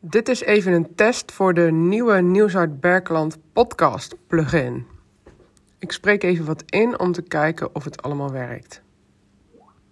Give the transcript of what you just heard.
Dit is even een test voor de nieuwe Nieuwsuit Berkland podcast plugin. Ik spreek even wat in om te kijken of het allemaal werkt.